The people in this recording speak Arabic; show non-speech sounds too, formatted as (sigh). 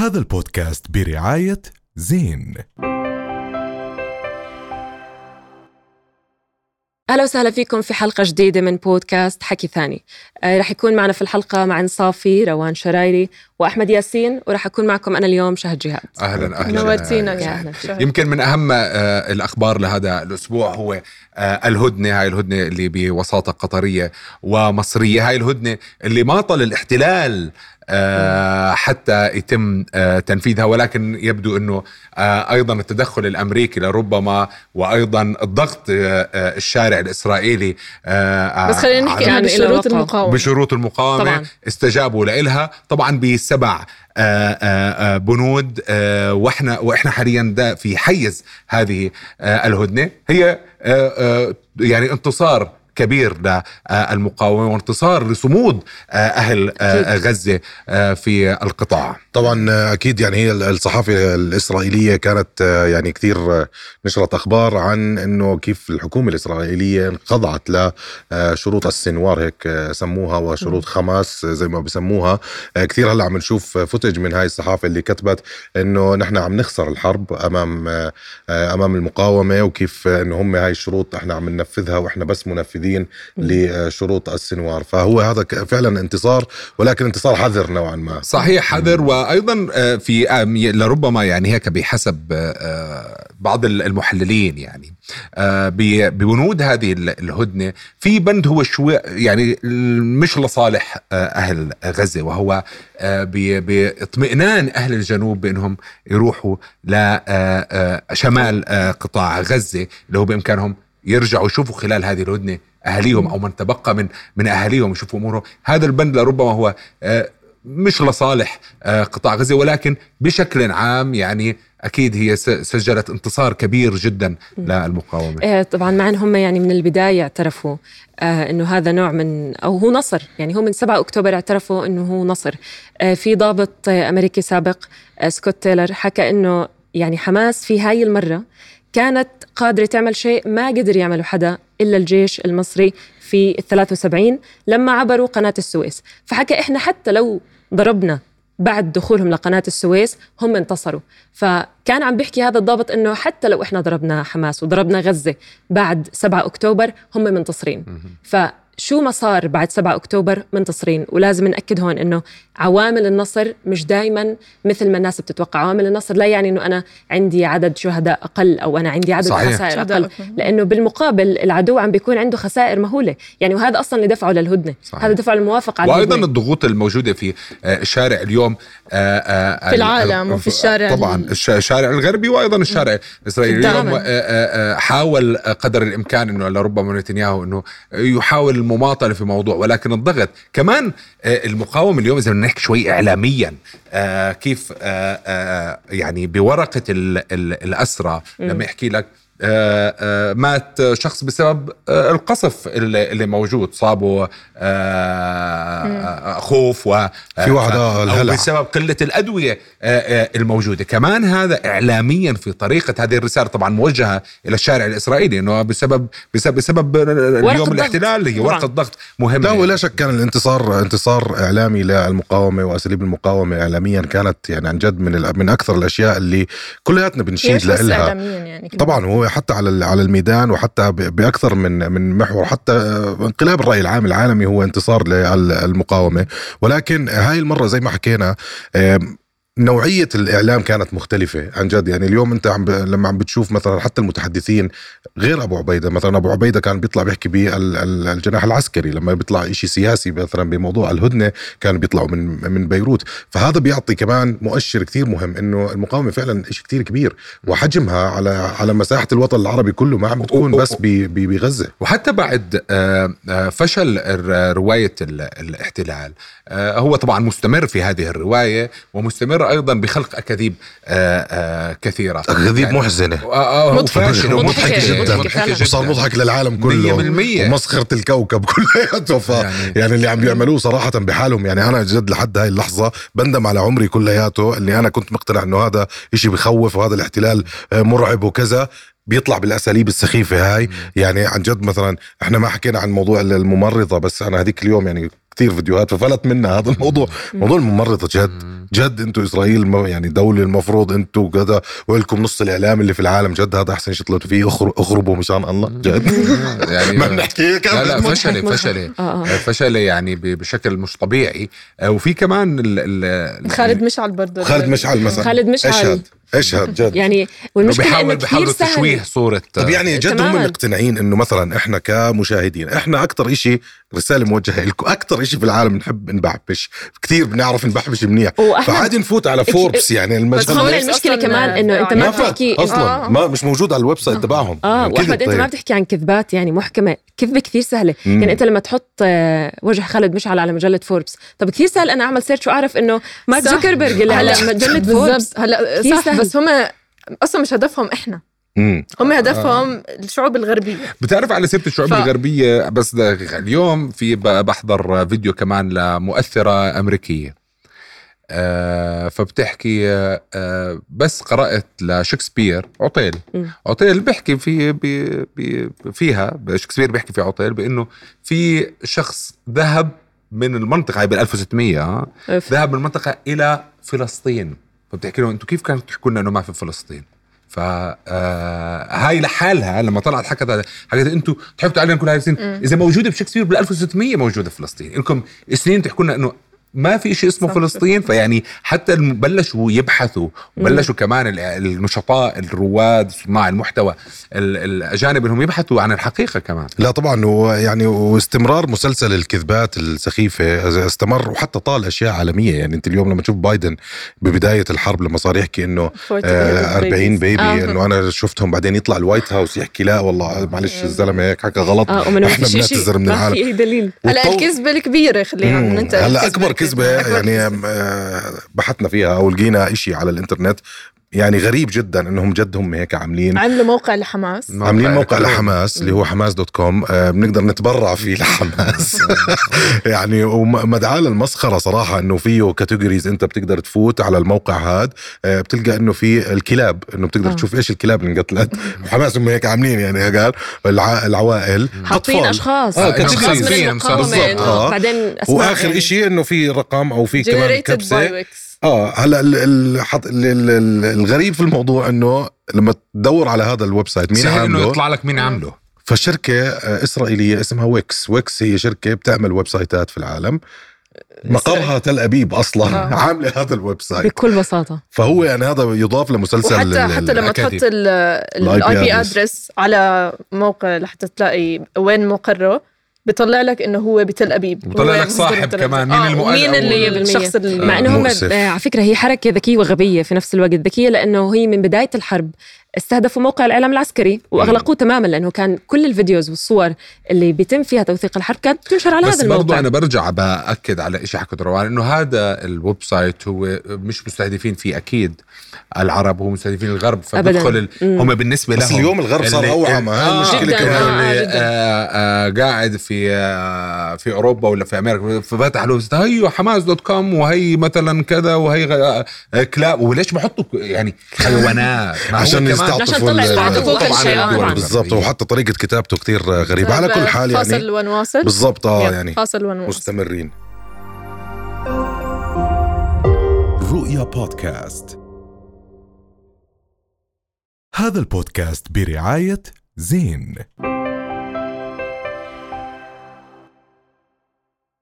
هذا البودكاست برعاية زين. أهلا وسهلا فيكم في حلقة جديدة من بودكاست حكي ثاني. آه رح يكون معنا في الحلقة معن صافي روان شرايري وأحمد ياسين ورح أكون معكم أنا اليوم شهد جهاد. أهلا أهلا. نورتينا يا أهلا. فيك. يمكن من أهم آه، الأخبار لهذا الأسبوع هو آه، الهدنة هاي الهدنة اللي بوساطة قطرية ومصرية هاي الهدنة اللي ما طال الاحتلال حتى يتم آه، تنفيذها ولكن يبدو إنه آه، أيضا التدخل الأمريكي لربما وأيضا الضغط آه، آه، الشارع الإسرائيلي آه، بس خلينا نحكي يعني عن إلى شروط وقع. المقاومة بشروط المقاومة طبعاً. استجابوا لها طبعا بسبع آه، آه، آه، بنود آه، وإحنا وإحنا حاليا ده في حيز هذه آه، الهدنة هي آه، آه، يعني انتصار كبير للمقاومه وانتصار لصمود آه، أهل آه، غزة آه، في القطاع. طبعا أكيد يعني هي الصحافة الإسرائيلية كانت آه، يعني كثير آه، نشرت أخبار عن إنه كيف الحكومة الإسرائيلية انخضعت لشروط السنوار هيك آه، سموها وشروط خماس آه، زي ما بسموها. آه، كثير هلأ عم نشوف فوتج من هاي الصحافة اللي كتبت إنه نحن عم نخسر الحرب أمام آه، آه، أمام المقاومة وكيف آه، إنه هم هاي الشروط إحنا عم ننفذها وإحنا بس منفذين لشروط السنوار. فهو هذا فعلا انتصار ولكن انتصار حذر نوعا ما. صحيح حذر. وأيضا آه، في لربما يعني هيك بحسب آه، بعض المحللين يعني آه، ببنود هذه ال- الهدنة. في بند هو شوي يعني مش لصالح آه، أهل غزة وهو آه، باطمئنان أهل الجنوب بأنهم يروحوا لشمال قطاع غزة اللي هو بإمكانهم يرجعوا يشوفوا خلال هذه الهدنة اهاليهم أو من تبقى من من اهاليهم يشوفوا أمورهم. هذا البند لربما هو آه، مش لصالح آه، قطاع غزة ولكن بشكل عام يعني أكيد هي سجلت انتصار كبير جدا للمقاومة. آه، طبعا مع ان هم يعني من البداية اعترفوا إنه هذا نوع من أو هو نصر يعني هو من 7 أكتوبر اعترفوا إنه هو نصر. في ضابط أمريكي سابق سكوت تايلر حكى إنه يعني حماس في هاي المرة كانت قادرة تعمل شيء ما قدر يعمله حدا إلا الجيش المصري في ال 73 لما عبروا قناة السويس. فحكى إحنا حتى لو ضربنا بعد دخولهم لقناة السويس هم انتصروا. فكان عم بيحكي هذا الضابط إنه حتى لو إحنا ضربنا حماس وضربنا غزة بعد 7 أكتوبر هم منتصرين. فشو ما صار بعد 7 أكتوبر منتصرين ولازم نأكد هون إنه عوامل النصر مش دائما مثل ما الناس بتتوقع عوامل النصر لا يعني إنه أنا عندي عدد شهداء أقل أو أنا عندي عدد صحيح. خسائر أقل أقل. لأنه بالمقابل العدو عم بيكون عنده خسائر مهولة يعني وهذا أصلا اللي دفعه للهدنة صحيح. هذا دفعه الموافقة على وأيضا الهدنة. الضغوط الموجودة في آه، الشارع اليوم آه، آه، في العالم ال- وفي الشارع طبعا ال- الش- الشارع الغربي وأيضا الشارع الإسرائيلي. اليوم حاول قدر الإمكان إنه لربما نتنياهو إنه يحاول المماطلة في موضوع ولكن الضغط. كمان آه، المقاومة اليوم إذا بدنا نحكي شوي اعلاميا آه، كيف آه، يعني بورقة ال- ال- الأسرى. لما يحكي لك مات شخص بسبب آه، القصف اللي اللي موجود صابه آه، آه، خوف و في واحد، آه، أو الهلع. بسبب قلة الأدوية آه، آه، الموجودة كمان هذا اعلاميا في طريقة هذه الرسالة طبعا موجهة إلى الشارع الإسرائيلي إنه بسبب بسبب, بسبب اليوم الضغط. الاحتلال هي طبعاً. ورقه ضغط مهمه لا ولا شك كان الانتصار انتصار إعلامي للمقاومة وأساليب المقاومة اعلاميا كانت يعني عن جد من من أكثر الأشياء اللي كلياتنا بنشيد مش بس لها اعلاميا يعني كمان. طبعا هو حتى على على الميدان وحتى بأكثر من من محور حتى آه، انقلاب الرأي العام العالمي هو انتصار للمقاومه ولكن هاي المرة زي ما حكينا نوعية الإعلام كانت مختلفة عن جد. يعني اليوم أنت عم ب... لما عم بتشوف مثلا حتى المتحدثين غير أبو عبيدة مثلا أبو عبيدة كان بيطلع بيحكي بالجناح العسكري لما بيطلع إشي سياسي مثلا بموضوع الهدنة كان بيطلعوا من من بيروت. فهذا بيعطي كمان مؤشر كثير مهم إنه المقاومة فعلا إشي كثير كبير وحجمها على على مساحة الوطن العربي كله ما عم بتكون بس ب... ب... بغزة. وحتى بعد آه، آه، فشل ال- الاحتلال آه، هو طبعا مستمر في هذه الرواية ومستمر أيضا بخلق أكاذيب آه، آه، كثيرة. أكاذيب يعني- محزنة. آه، مضحكة. ومضحكة جداً. وصار مضحك للعالم كله. 100%. ومسخرة الكوكب (laughs) كلياته. ف يعني- يعني, يعني اللي عم بيعملوه صراحة بحالهم. يعني أنا جد لحد هاي اللحظة بندم على عمري كلياته. اللي أنا كنت مقتنع إنه هذا إشي بخوف وهذا الاحتلال مرعب وكذا. بيطلع بالأساليب السخيفة هاي. يعني عن جد مثلا إحنا ما حكينا عن موضوع الممرضة بس أنا هذيك اليوم يعني كتير فيديوهات ففلت منها هذا الموضوع. موضوع ممرضة جد جد أنتم إسرائيل ما- يعني دولة المفروض أنتم كذا ولكم نص الإعلام اللي في العالم. جد هذا أحسن شيء طلعتوا فيه. اخر- اخربوا مشان الله. جد (laughs) يعني ما بنحكي هيك. لا لا فشلي مضحك. فشلي آه، آه. فشلي يعني ب- بشكل مش طبيعي. آه، وفي كمان ال ال خالد مشعل برضه خالد مشعل مثلا. خالد مشعل. اشهد (laughs) جد يعني والمشكلة بيحاول إنه بيحاول كثير تشويه صورة طب يعني جد هم. مقتنعين إنه مثلا إحنا كمشاهدين إحنا أكثر إشي رسالة موجهة لكم أكثر إشي في العالم بنحب نبحبش كثير بنعرف نبحبش منيح فعادي نفوت على فوربس يعني بس المجله هون المشكلة كمان إنه أنت ما بتحكي أصلا آه. ما مش موجود على ال website تبعهم آه يعني واحمد أنت ما طيب. بتحكي عن كذبات يعني محكمة كذبة كثير سهلة مم. يعني أنت لما تحط آه، وجه خالد مشعل على مجلة فوربس طب كثير سهل أنا أعمل search وأعرف إنه مارك. زوكربيرج اللي هلا مجلة فوربس هلا صح. بس هم أصلا مش هدفهم إحنا. مم. هم هدفهم الشعوب الغربية. بتعرف على سيرة الشعوب ف- الغربية؟ بس ده اليوم في بحضر فيديو كمان لمؤثرة أمريكية. آه فبتحكي آه آه بس قرأت لشكسبير عطيل. مم. عطيل بيحكي في بي بي فيها شكسبير بيحكي في عطيل بإنه في شخص ذهب من المنطقة هاي بال 1600 آه، أوف. ذهب من المنطقة إلى فلسطين. فبتحكي له أنتم كيف كانوا تحكوا لنا إنه ما في فلسطين؟ ف آه، هاي لحالها لما طلعت حكت حكت أنتم تحبوا علينا كل هاي السنين. إذا موجودة بشكسبير بال 1600 موجودة في فلسطين. إنكم سنين تحكوا لنا إنه ما في شيء اسمه صح. فلسطين فيعني حتى بلشوا يبحثوا وبلشوا كمان ال- النشطاء الرواد صناع المحتوى ال- الاجانب انهم يبحثوا عن الحقيقة كمان. لا طبعا ويعني واستمرار مسلسل الكذبات السخيفة استمر وحتى طال أشياء عالمية. يعني أنت اليوم لما تشوف بايدن ببداية الحرب لما صار يحكي إنه 40 آه 40 baby آه. إنه أنا شفتهم بعدين يطلع ال White House يحكي لا والله معلش الزلمة هيك حكى غلط. ومن إحنا بنعتذر من ما العالم. في أي دليل. هلا الكذبة الكبيرة خلينا. ننتقل هلا أكبر كذبة (laughs) يعني آه، بحثنا فيها أو لقينا إشي على الإنترنت يعني غريب جدا إنهم جد هم هيك عاملين عملوا موقع لحماس عاملين موقع. لحماس اللي هو حماس dot com آه بنقدر نتبرع فيه لحماس (laughs) يعني ومدعاة للمسخره صراحة إنه فيه categories أنت بتقدر تفوت على الموقع هذا آه بتلقى إنه في الكلاب إنه بتقدر آه. تشوف إيش الكلاب اللي انقتلت وحماس هم هيك عاملين يعني قال الع... العوائل حاطين. أشخاص من categories. آه. بعدين أسماء وآخر يعني. إشي إنه في رقم أو في كمان كبسة آه هلا الغريب في الموضوع إنه لما تدور على هذا ال website مين سهل إنه عامله يطلع لك مين عامله. فشركة آه، إسرائيلية اسمها ويكس. ويكس هي شركة بتعمل website ات في العالم. مقرها تل أبيب أصلا. آه. (laughs) عاملة هذا ال website. بكل بساطة. فهو يعني هذا يضاف لمسلسل وحتى حتى لما. تحط ال IP address. address على موقع لحتى تلاقي وين مقره بيطلع لك إنه هو بتل أبيب. وبيطلع هو لك صاحب كمان،. مين آه، المؤلف؟ ومين اللي الشخص اللي مع إنه هم على فكرة هي حركة ذكية وغبية في نفس الوقت. ذكية لأنه هي من بداية الحرب. استهدفوا موقع الإعلام العسكري وأغلقوه تماما لأنه كان كل ال videos والصور اللي بيتم فيها توثيق الحرب كانت تنشر على بس هذا برضو الموقع أنا برجع بأكد على شيء حكيته روان إنه هذا ال website هو مش مستهدفين فيه أكيد العرب هو مستهدفين الغرب فبدخل ال... هم بالنسبة لهم بس اليوم الغرب صار أوعى، ما هاي آه، جداً. كمان. اللي آه،. آه آه قاعد في آه في أوروبا ولا في أمريكا ففتح له هي حماس dot com وهي مثلا كذا وهي آه كلاب وليش بحطوا يعني (laughs) حيوانات عشان عشان كل طبعاً آه،. بالضبط. وحتى طريقة كتابته كتير غريبة. على كل حال فاصل يعني ونواصل. بالضبط آه يعني فاصل ونواصل. مستمرين. رؤيا بودكاست. هذا البودكاست برعاية زين.